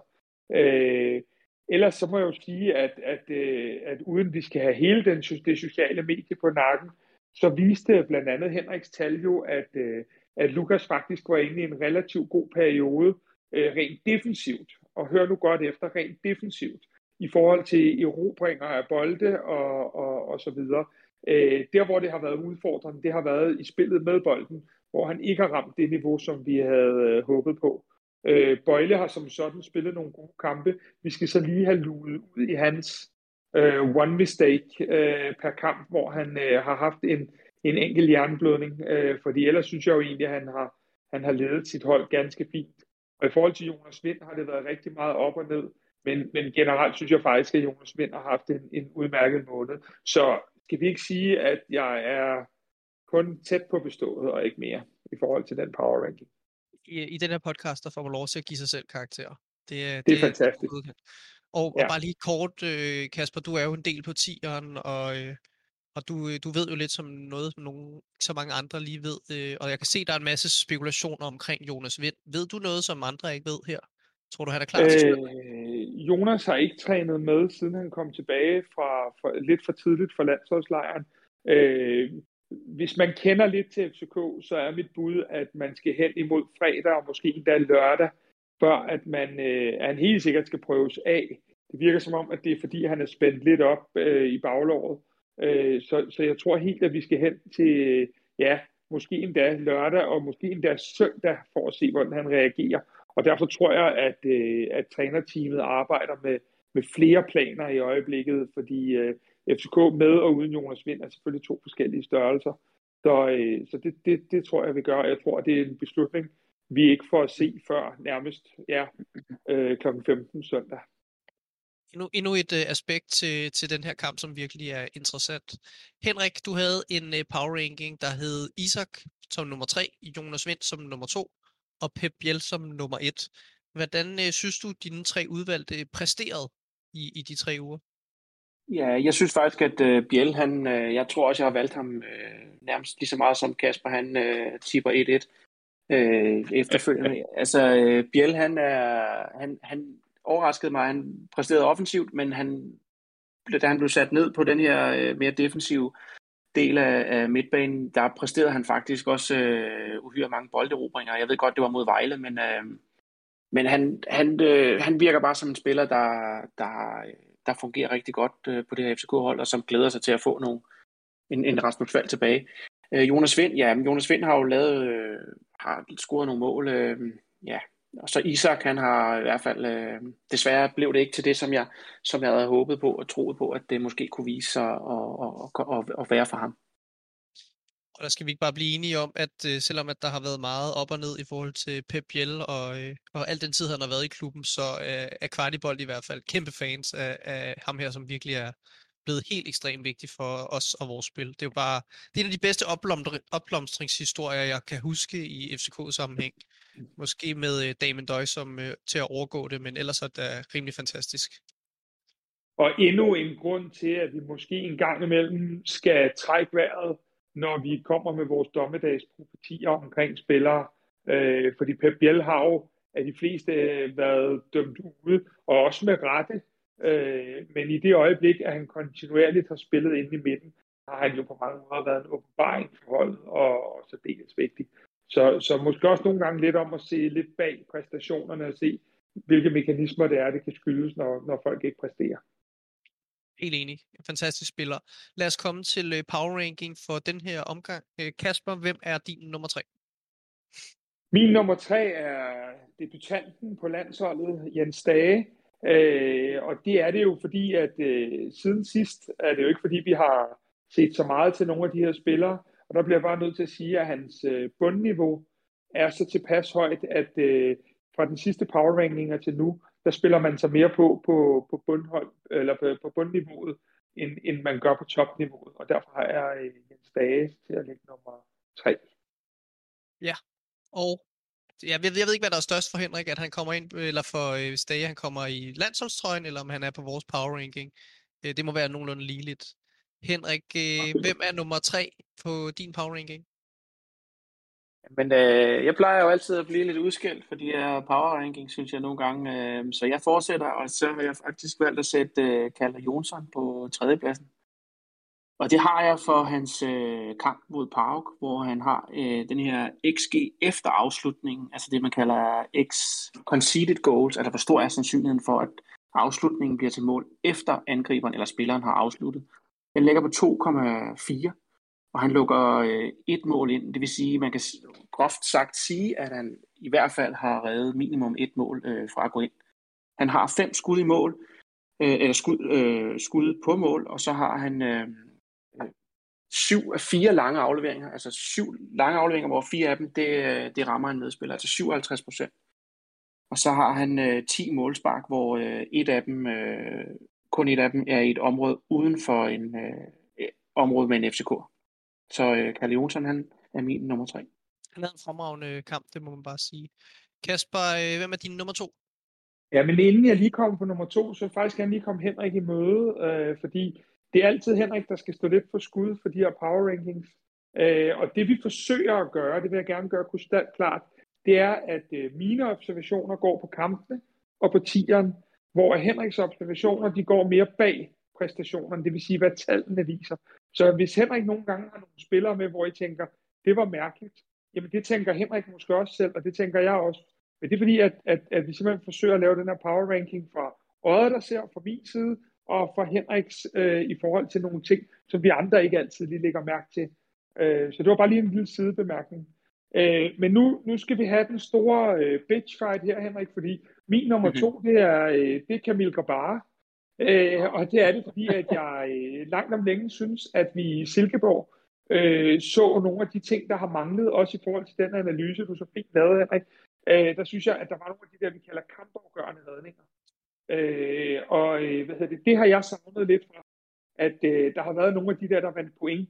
Øh, ellers så må jeg jo sige, at, at, øh, at uden vi skal have hele den, det sociale medie på nakken, så viste blandt andet Henriks tal jo, at, øh, at Lukas faktisk var inde i en relativt god periode, øh, rent defensivt og hør nu godt efter rent defensivt i forhold til erobringer af bolde og, og, og så videre. Øh, der, hvor det har været udfordrende, det har været i spillet med bolden, hvor han ikke har ramt det niveau, som vi havde øh, håbet på. Øh, Bøjle har som sådan spillet nogle gode kampe. Vi skal så lige have luet ud i hans øh, one mistake øh, per kamp, hvor han øh, har haft en, en enkelt jernblødning. Øh, fordi ellers synes jeg jo egentlig, at han har, han har ledet sit hold ganske fint. Og i forhold til Jonas Vind har det været rigtig meget op og ned. Men, men generelt synes jeg faktisk, at Jonas Vind har haft en, en udmærket måned. Så skal vi ikke sige, at jeg er kun tæt på bestået og ikke mere i forhold til den power ranking. I, i den her podcast, der får man lov til at give sig selv karakterer. Det, det, det er fantastisk. Det, og, ja. og bare lige kort, øh, Kasper, du er jo en del på tieren, og øh, og du, øh, du ved jo lidt som noget, som nogen, så mange andre lige ved. Øh, og jeg kan se, der er en masse spekulationer omkring Jonas Vind. Ved du noget, som andre ikke ved her? Tror du, han er klar til øh, Jonas har ikke trænet med, siden han kom tilbage fra, fra lidt for tidligt fra landsholdslejren. Øh, hvis man kender lidt til FCK, så er mit bud, at man skal hen imod fredag og måske endda lørdag, før at man, øh, at han helt sikkert skal prøves af. Det virker som om, at det er fordi, han er spændt lidt op øh, i baglåret. Øh, så, så jeg tror helt, at vi skal hen til, ja, måske endda lørdag og måske endda søndag for at se, hvordan han reagerer. Og derfor tror jeg, at, øh, at trænerteamet arbejder med, med flere planer i øjeblikket, fordi øh, FCK med og uden Jonas Vind er selvfølgelig to forskellige størrelser. Så, øh, så det, det, det tror jeg, vi gør. Jeg tror, det er en beslutning, vi ikke får at se før nærmest ja, øh, kl. 15 søndag endnu, endnu et uh, aspekt til, til den her kamp, som virkelig er interessant. Henrik, du havde en uh, power ranking, der hed Isak som nummer 3, Jonas Vind som nummer 2 og Pep Biel som nummer 1. Hvordan uh, synes du, dine tre udvalgte præsterede i, i de tre uger? Ja, jeg synes faktisk, at uh, Biel, han, uh, jeg tror også, jeg har valgt ham uh, nærmest lige så meget som Kasper, han uh, tipper 1-1 uh, efterfølgende. [laughs] altså, uh, Biel, han, er, han, han overraskede mig. Han præsterede offensivt, men han, da han blev sat ned på den her øh, mere defensive del af, af midtbanen, der præsterede han faktisk også øh, uhyre mange bolderobringer. Jeg ved godt, det var mod Vejle, men, øh, men han, han, øh, han virker bare som en spiller, der, der, der fungerer rigtig godt øh, på det her FCK-hold, og som glæder sig til at få nogle, en, en Rasmus Fald tilbage. Øh, Jonas Vind, ja, Jonas Vind har jo lavet, øh, har scoret nogle mål, øh, ja, og så Isak, han har i hvert fald, øh, desværre blev det ikke til det, som jeg, som jeg havde håbet på og troet på, at det måske kunne vise sig at, og, og, og være for ham. Og der skal vi ikke bare blive enige om, at øh, selvom at der har været meget op og ned i forhold til Pep Biel og, øh, og al den tid, han har været i klubben, så øh, er Kvartibold i hvert fald kæmpe fans af, af ham her, som virkelig er blevet helt ekstremt vigtig for os og vores spil. Det er jo bare det er en af de bedste opblomstringshistorier, jeg kan huske i FCK-sammenhæng. Måske med øh, Damon Døj som øh, til at overgå det, men ellers er det rimelig fantastisk. Og endnu en grund til, at vi måske en gang imellem skal trække vejret, når vi kommer med vores dommedagsprofetier omkring spillere. Øh, fordi Pep Biel har jo af de fleste øh, været dømt ude, og også med rette. Øh, men i det øjeblik, at han kontinuerligt har spillet inde i midten, har han jo på mange måder været en åbenbaring for holdet, og, og så dels vigtig. Så, så måske også nogle gange lidt om at se lidt bag præstationerne og se, hvilke mekanismer det er, det kan skyldes, når, når folk ikke præsterer. Helt enig. En fantastisk spiller. Lad os komme til øh, power ranking for den her omgang. Øh, Kasper, hvem er din nummer tre? Min nummer tre er debutanten på landsholdet, Jens Dage. Øh, og det er det jo fordi, at øh, siden sidst er det jo ikke fordi, vi har set så meget til nogle af de her spillere. Og der bliver jeg bare nødt til at sige, at hans øh, bundniveau er så tilpas højt, at øh, fra den sidste power rankinger til nu, der spiller man sig mere på på, på, bundhold, eller på, på bundniveauet, end, end man gør på topniveauet. Og derfor har jeg øh, Jens Dage til at lægge nummer 3. Ja, og jeg ved, jeg ved ikke, hvad der er størst for Henrik, at han kommer ind, eller for øh, Stage, han kommer i landsholdstrøjen, eller om han er på vores power ranking. Øh, det må være nogenlunde ligeligt. Henrik, øh, hvem er nummer 3 på din power ranking? Men øh, jeg plejer jo altid at blive lidt udskilt for de her power ranking, synes jeg nogle gange. Øh, så jeg fortsætter, og så har jeg faktisk valgt at sætte øh, Kalle Jonsson på tredjepladsen. Og det har jeg for hans øh, kamp mod Park, hvor han har øh, den her XG efter afslutningen, altså det man kalder X conceded goals, altså hvor stor er sandsynligheden for, at afslutningen bliver til mål efter angriberen eller spilleren har afsluttet. Den ligger på 2,4, og han lukker øh, et mål ind. Det vil sige, man kan groft sagt sige, at han i hvert fald har reddet minimum et mål øh, fra at gå ind. Han har fem skud i mål, øh, eller skud, øh, skud på mål, og så har han øh, øh syv af fire lange afleveringer, altså syv lange afleveringer, hvor fire af dem, det, øh, det rammer en medspiller, altså 57 procent. Og så har han øh, 10 målspark, hvor øh, et af dem, øh, kun et af dem er i et område uden for en øh, område med en FCK. Så øh, Jonsson, han er min nummer tre. Han havde en fremragende kamp, det må man bare sige. Kasper, øh, hvem er din nummer to? Ja, men inden jeg lige kom på nummer to, så faktisk gerne lige komme Henrik i møde, øh, fordi det er altid Henrik, der skal stå lidt for skud for de her power rankings. Øh, og det vi forsøger at gøre, det vil jeg gerne gøre krystal klart, det er, at øh, mine observationer går på kampene og på tieren, hvor Henriks observationer de går mere bag præstationerne, det vil sige, hvad tallene viser. Så hvis Henrik nogle gange har nogle spillere med, hvor I tænker, det var mærkeligt, jamen det tænker Henrik måske også selv, og det tænker jeg også. Men det er fordi, at, at, at vi simpelthen forsøger at lave den her power ranking fra øjet, der ser fra min side, og fra Henriks øh, i forhold til nogle ting, som vi andre ikke altid lige lægger mærke til. Øh, så det var bare lige en lille sidebemærkning. Øh, men nu, nu skal vi have den store øh, bitch fight her, Henrik, fordi min nummer to, mhm. det er, øh, det er Camille Grabara. Øh, og det er det, fordi at jeg øh, langt om længe synes, at vi i Silkeborg øh, så nogle af de ting, der har manglet, også i forhold til den analyse, du så fint lavede, Henrik. Øh, der synes jeg, at der var nogle af de der, vi kalder kampafgørende redninger. Øh, og øh, hvad hedder det, det har jeg savnet lidt fra, at øh, der har været nogle af de der, der vandt point.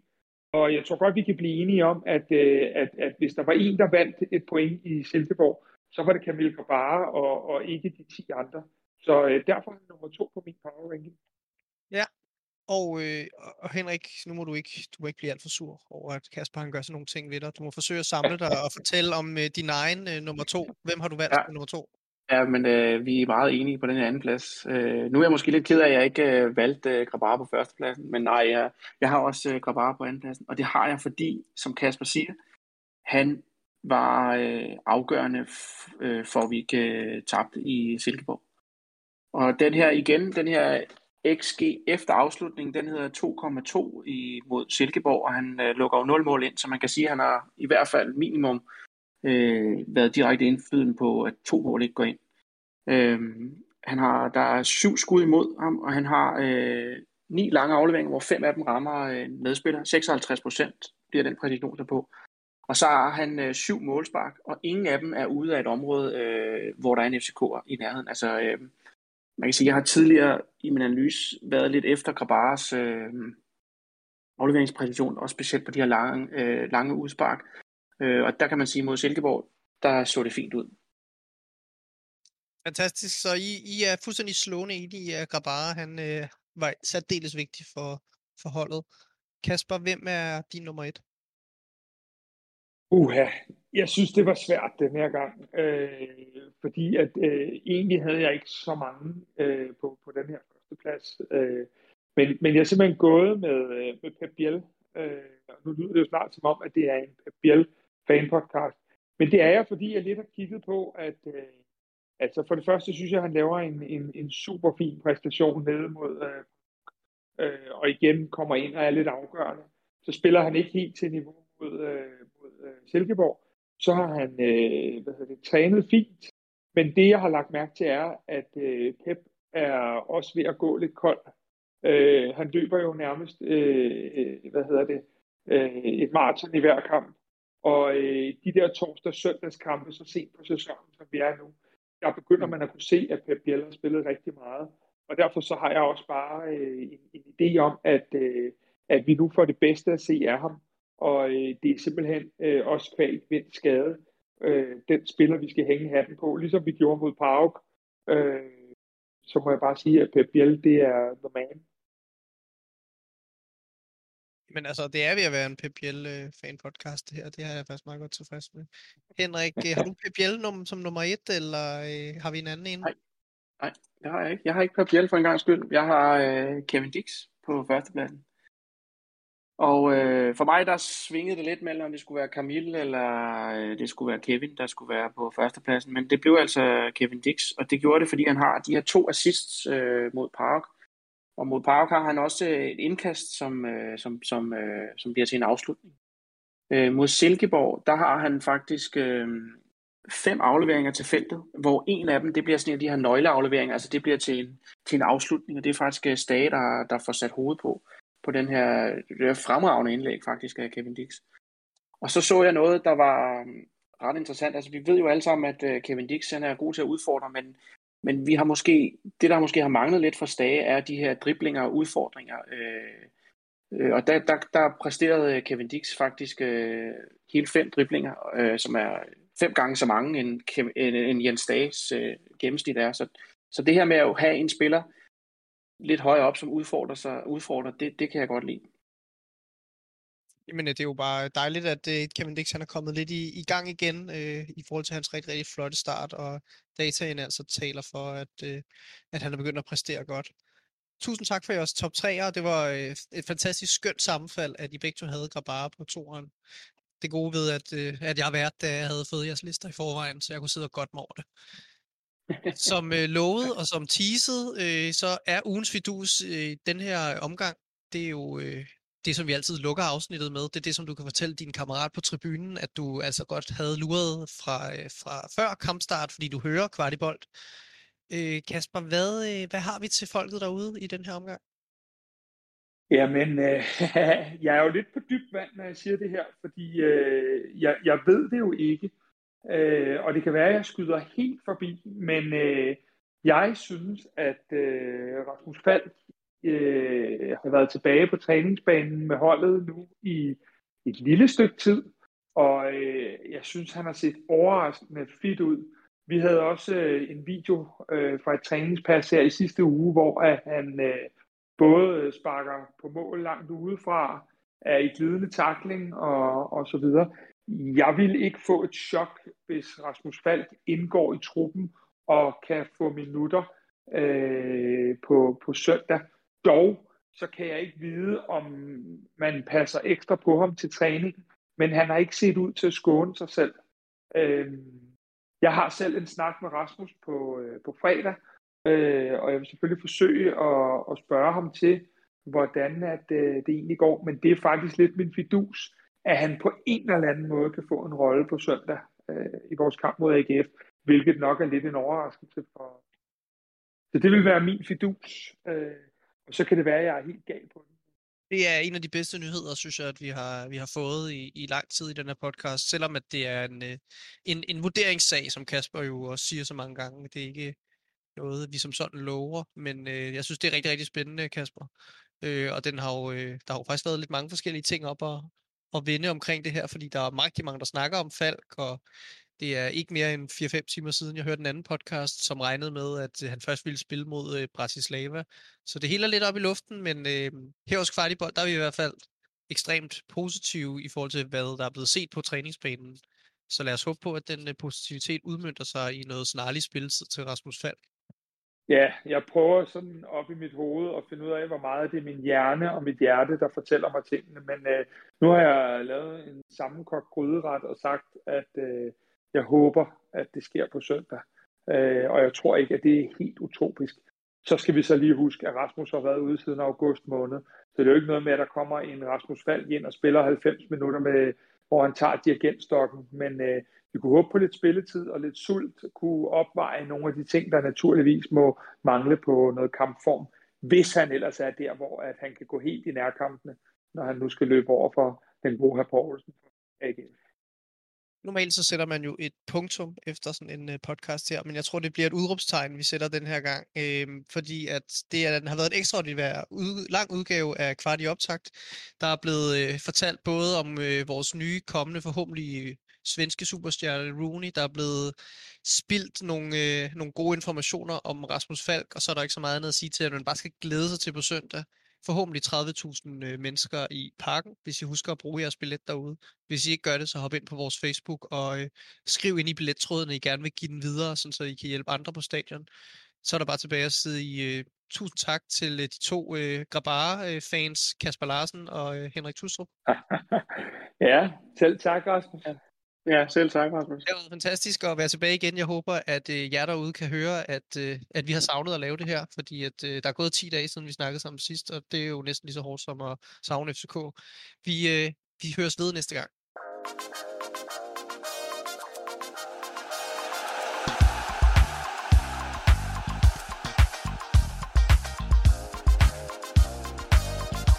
Og jeg tror godt, vi kan blive enige om, at, øh, at, at hvis der var en, der vandt et point i Silkeborg, så var det Camille Grabara og, og ikke de 10 andre. Så øh, derfor er han nummer to på min power ranking. Ja, og, øh, og Henrik, nu må du ikke, du må ikke blive alt for sur over, at Kasper han gør sådan nogle ting ved dig. Du må forsøge at samle dig og fortælle om øh, din egen øh, nummer to. Hvem har du valgt ja. nummer to? Ja, men øh, vi er meget enige på den her anden plads. Øh, nu er jeg måske lidt ked af, at jeg ikke øh, valgte øh, Grabar på førstepladsen, men nej, jeg, jeg har også øh, Grabar på andenpladsen, og det har jeg, fordi, som Kasper siger, han var øh, afgørende øh, for, at vi ikke øh, tabte i Silkeborg. Og den her igen, den her XG efter afslutningen, den hedder 2,2 mod Silkeborg, og han øh, lukker jo 0 mål ind, så man kan sige, at han har i hvert fald minimum øh, været direkte indflydende på, at to mål ikke går ind. Øh, han har, der er syv skud imod ham, og han har øh, ni lange afleveringer, hvor fem af dem rammer øh, medspiller. 56 procent bliver den præcision der på. Og så har han øh, syv målspark, og ingen af dem er ude af et område, øh, hvor der er en FCK'er i nærheden. Altså, øh, man kan sige, jeg har tidligere i min analyse været lidt efter Grabares øh, afleveringspræcision, også specielt på de her lange, øh, lange udspark. Øh, og der kan man sige, mod Silkeborg, der så det fint ud. Fantastisk. Så I, I er fuldstændig slående i, at Grabara han, øh, var særdeles vigtig for, for holdet. Kasper, hvem er din nummer et? Uha, jeg synes, det var svært den her gang, øh, fordi at øh, egentlig havde jeg ikke så mange øh, på, på den her første plads. Øh, men, men jeg er simpelthen gået med, øh, med Pep Biel. Øh, og nu lyder det jo snart som om, at det er en Pep Biel fanpodcast. Men det er jeg, fordi jeg lidt har kigget på, at øh, altså for det første synes jeg, at han laver en, en, en super fin præstation nede mod, øh, øh, og igen kommer ind og er lidt afgørende. Så spiller han ikke helt til niveau mod, øh, mod øh, Silkeborg. Så har han øh, hvad hedder det, trænet fint. Men det, jeg har lagt mærke til, er, at øh, Pep er også ved at gå lidt kold. Øh, han løber jo nærmest, øh, øh hvad hedder det, øh, et maraton i hver kamp. Og øh, de der torsdag-søndagskampe, så sent på sæsonen, som vi er nu, der begynder man at kunne se, at Pep Biel har spillet rigtig meget. Og derfor så har jeg også bare øh, en, en idé om, at, øh, at vi nu får det bedste at se af ham. Og øh, det er simpelthen øh, også kvalt vind skade. Øh, den spiller, vi skal hænge hatten på, ligesom vi gjorde mod Park. Øh, så må jeg bare sige, at Pep Biel, det er the man. Men altså, det er ved at være en PPL-fan-podcast, øh, det her. Det har jeg faktisk meget godt tilfreds med. Henrik, øh, har du PPL num- som nummer et, eller øh, har vi en anden en? Nej. Nej, det har jeg ikke. Jeg har ikke PPL for en gang skyld. Jeg har øh, Kevin Dix på førstepladsen. Og øh, for mig, der svingede det lidt mellem, om det skulle være Camille, eller øh, det skulle være Kevin, der skulle være på førstepladsen. Men det blev altså Kevin Dix, og det gjorde det, fordi han har de her to assists øh, mod Park. Og mod Park har han også øh, et indkast, som, øh, som, som, øh, som bliver til en afslutning. Øh, mod Silkeborg, der har han faktisk øh, fem afleveringer til feltet, hvor en af dem, det bliver sådan en af de her nøgleafleveringer, altså det bliver til en, til en afslutning, og det er faktisk Stage, der, der får sat hovedet på, på den her, det her fremragende indlæg faktisk af Kevin Dix. Og så så jeg noget, der var ret interessant. Altså vi ved jo alle sammen, at Kevin Dix han er god til at udfordre, men men vi har måske, det der måske har manglet lidt fra Stage, er de her driblinger og udfordringer. Øh, øh, og der, der, der præsterede øh, Kevin Dix faktisk øh, hele fem driblinger, øh, som er fem gange så mange, end, end, end Jens Stages øh, gennemsnit er. Så, så det her med at have en spiller lidt højere op, som udfordrer sig, udfordrer, det, det kan jeg godt lide. Jamen, øh, det er jo bare dejligt, at uh, Kevin Dix han er kommet lidt i, i gang igen uh, i forhold til hans rigtig, rigtig flotte start, og dataen altså taler for, at, uh, at han er begyndt at præstere godt. Tusind tak for jeres top 3'er. Det var uh, et fantastisk skønt sammenfald, at I begge to havde Grabara på toeren. Det gode ved, at, uh, at jeg har været, da jeg havde fået jeres lister i forvejen, så jeg kunne sidde og godt med over det. Som uh, lovet og som teaset, uh, så er ugens fidus uh, den her omgang, det er jo uh, det, som vi altid lukker afsnittet med, det er det, som du kan fortælle din kammerat på tribunen, at du altså godt havde luret fra, øh, fra før kampstart, fordi du hører kvartibolt. Øh, Kasper, hvad, øh, hvad har vi til folket derude i den her omgang? Jamen, øh, [laughs] jeg er jo lidt på dyb vand, når jeg siger det her, fordi øh, jeg, jeg ved det jo ikke. Øh, og det kan være, at jeg skyder helt forbi, men øh, jeg synes, at øh, Rasmus Falk øh, har været tilbage på træningsbanen med holdet nu i et lille stykke tid, og øh, jeg synes, han har set overraskende fit ud. Vi havde også øh, en video øh, fra et træningspas her i sidste uge, hvor at han øh, både sparker på mål langt udefra, er i glidende takling og, og så videre. Jeg vil ikke få et chok, hvis Rasmus Falk indgår i truppen og kan få minutter øh, på, på søndag. Dog så kan jeg ikke vide, om man passer ekstra på ham til træning, men han har ikke set ud til at skåne sig selv. Øh, jeg har selv en snak med Rasmus på, øh, på fredag, øh, og jeg vil selvfølgelig forsøge at, at spørge ham til, hvordan at, øh, det egentlig går, men det er faktisk lidt min fidus, at han på en eller anden måde kan få en rolle på søndag øh, i vores kamp mod AGF, hvilket nok er lidt en overraskelse for. Så det vil være min fidus, øh, og så kan det være, at jeg er helt gal på det. Det er en af de bedste nyheder, synes jeg, at vi har, vi har fået i, i lang tid i den her podcast, selvom at det er en, øh, en, en vurderingssag, som Kasper jo også siger så mange gange. Det er ikke noget, vi som sådan lover, men øh, jeg synes, det er rigtig, rigtig spændende, Kasper. Øh, og den har jo, øh, der har jo faktisk været lidt mange forskellige ting op at, at vende omkring det her, fordi der er rigtig mange, der snakker om Falk, og det er ikke mere end 4-5 timer siden, jeg hørte en anden podcast, som regnede med, at øh, han først ville spille mod øh, Bratislava. Så det hele er lidt op i luften, men øh, her hos Kvartibold, der er vi i hvert fald ekstremt positive i forhold til, hvad der er blevet set på træningsbanen. Så lad os håbe på, at den øh, positivitet udmyndter sig i noget snarlig spilletid til Rasmus Falk. Ja, jeg prøver sådan op i mit hoved at finde ud af, hvor meget det er min hjerne og mit hjerte, der fortæller mig tingene. Men øh, nu har jeg lavet en sammenkogt gryderet og sagt, at øh, jeg håber, at det sker på søndag. Øh, og jeg tror ikke, at det er helt utopisk. Så skal vi så lige huske, at Rasmus har været ude siden august måned. Så det er jo ikke noget med, at der kommer en Rasmus Falk ind og spiller 90 minutter, med, hvor han tager dirigentstokken. Men øh, vi kunne håbe på lidt spilletid og lidt sult, kunne opveje nogle af de ting, der naturligvis må mangle på noget kampform, hvis han ellers er der, hvor at han kan gå helt i nærkampene, når han nu skal løbe over for den gode her Poulsen. AGF. Normalt så sætter man jo et punktum efter sådan en øh, podcast her, men jeg tror, det bliver et udråbstegn, vi sætter den her gang, øh, fordi at det er, den har været en ekstraordinær ud, lang udgave af Kvart i Optakt. Der er blevet øh, fortalt både om øh, vores nye kommende forhåbentlig øh, svenske superstjerne Rooney, der er blevet spildt nogle, øh, nogle gode informationer om Rasmus Falk, og så er der ikke så meget andet at sige til, at man bare skal glæde sig til på søndag. Forhåbentlig 30.000 øh, mennesker i parken, hvis I husker at bruge jeres billet derude. Hvis I ikke gør det, så hop ind på vores Facebook og øh, skriv ind i billettråden, at I gerne vil give den videre, sådan så I kan hjælpe andre på stadion. Så er der bare tilbage at sidde i øh, tusind tak til øh, de to øh, Grabara-fans, Kasper Larsen og øh, Henrik Tustrup. [laughs] ja, selv tak, Rasmus. Ja. Ja, selv tak, Rasmus. Det var fantastisk at være tilbage igen. Jeg håber, at øh, jer derude kan høre, at, øh, at vi har savnet at lave det her, fordi at, øh, der er gået 10 dage siden, vi snakkede sammen sidst, og det er jo næsten lige så hårdt som at savne FCK. Vi, øh, vi høres ved næste gang.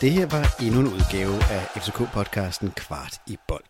Det her var endnu en udgave af FCK-podcasten Kvart i bold.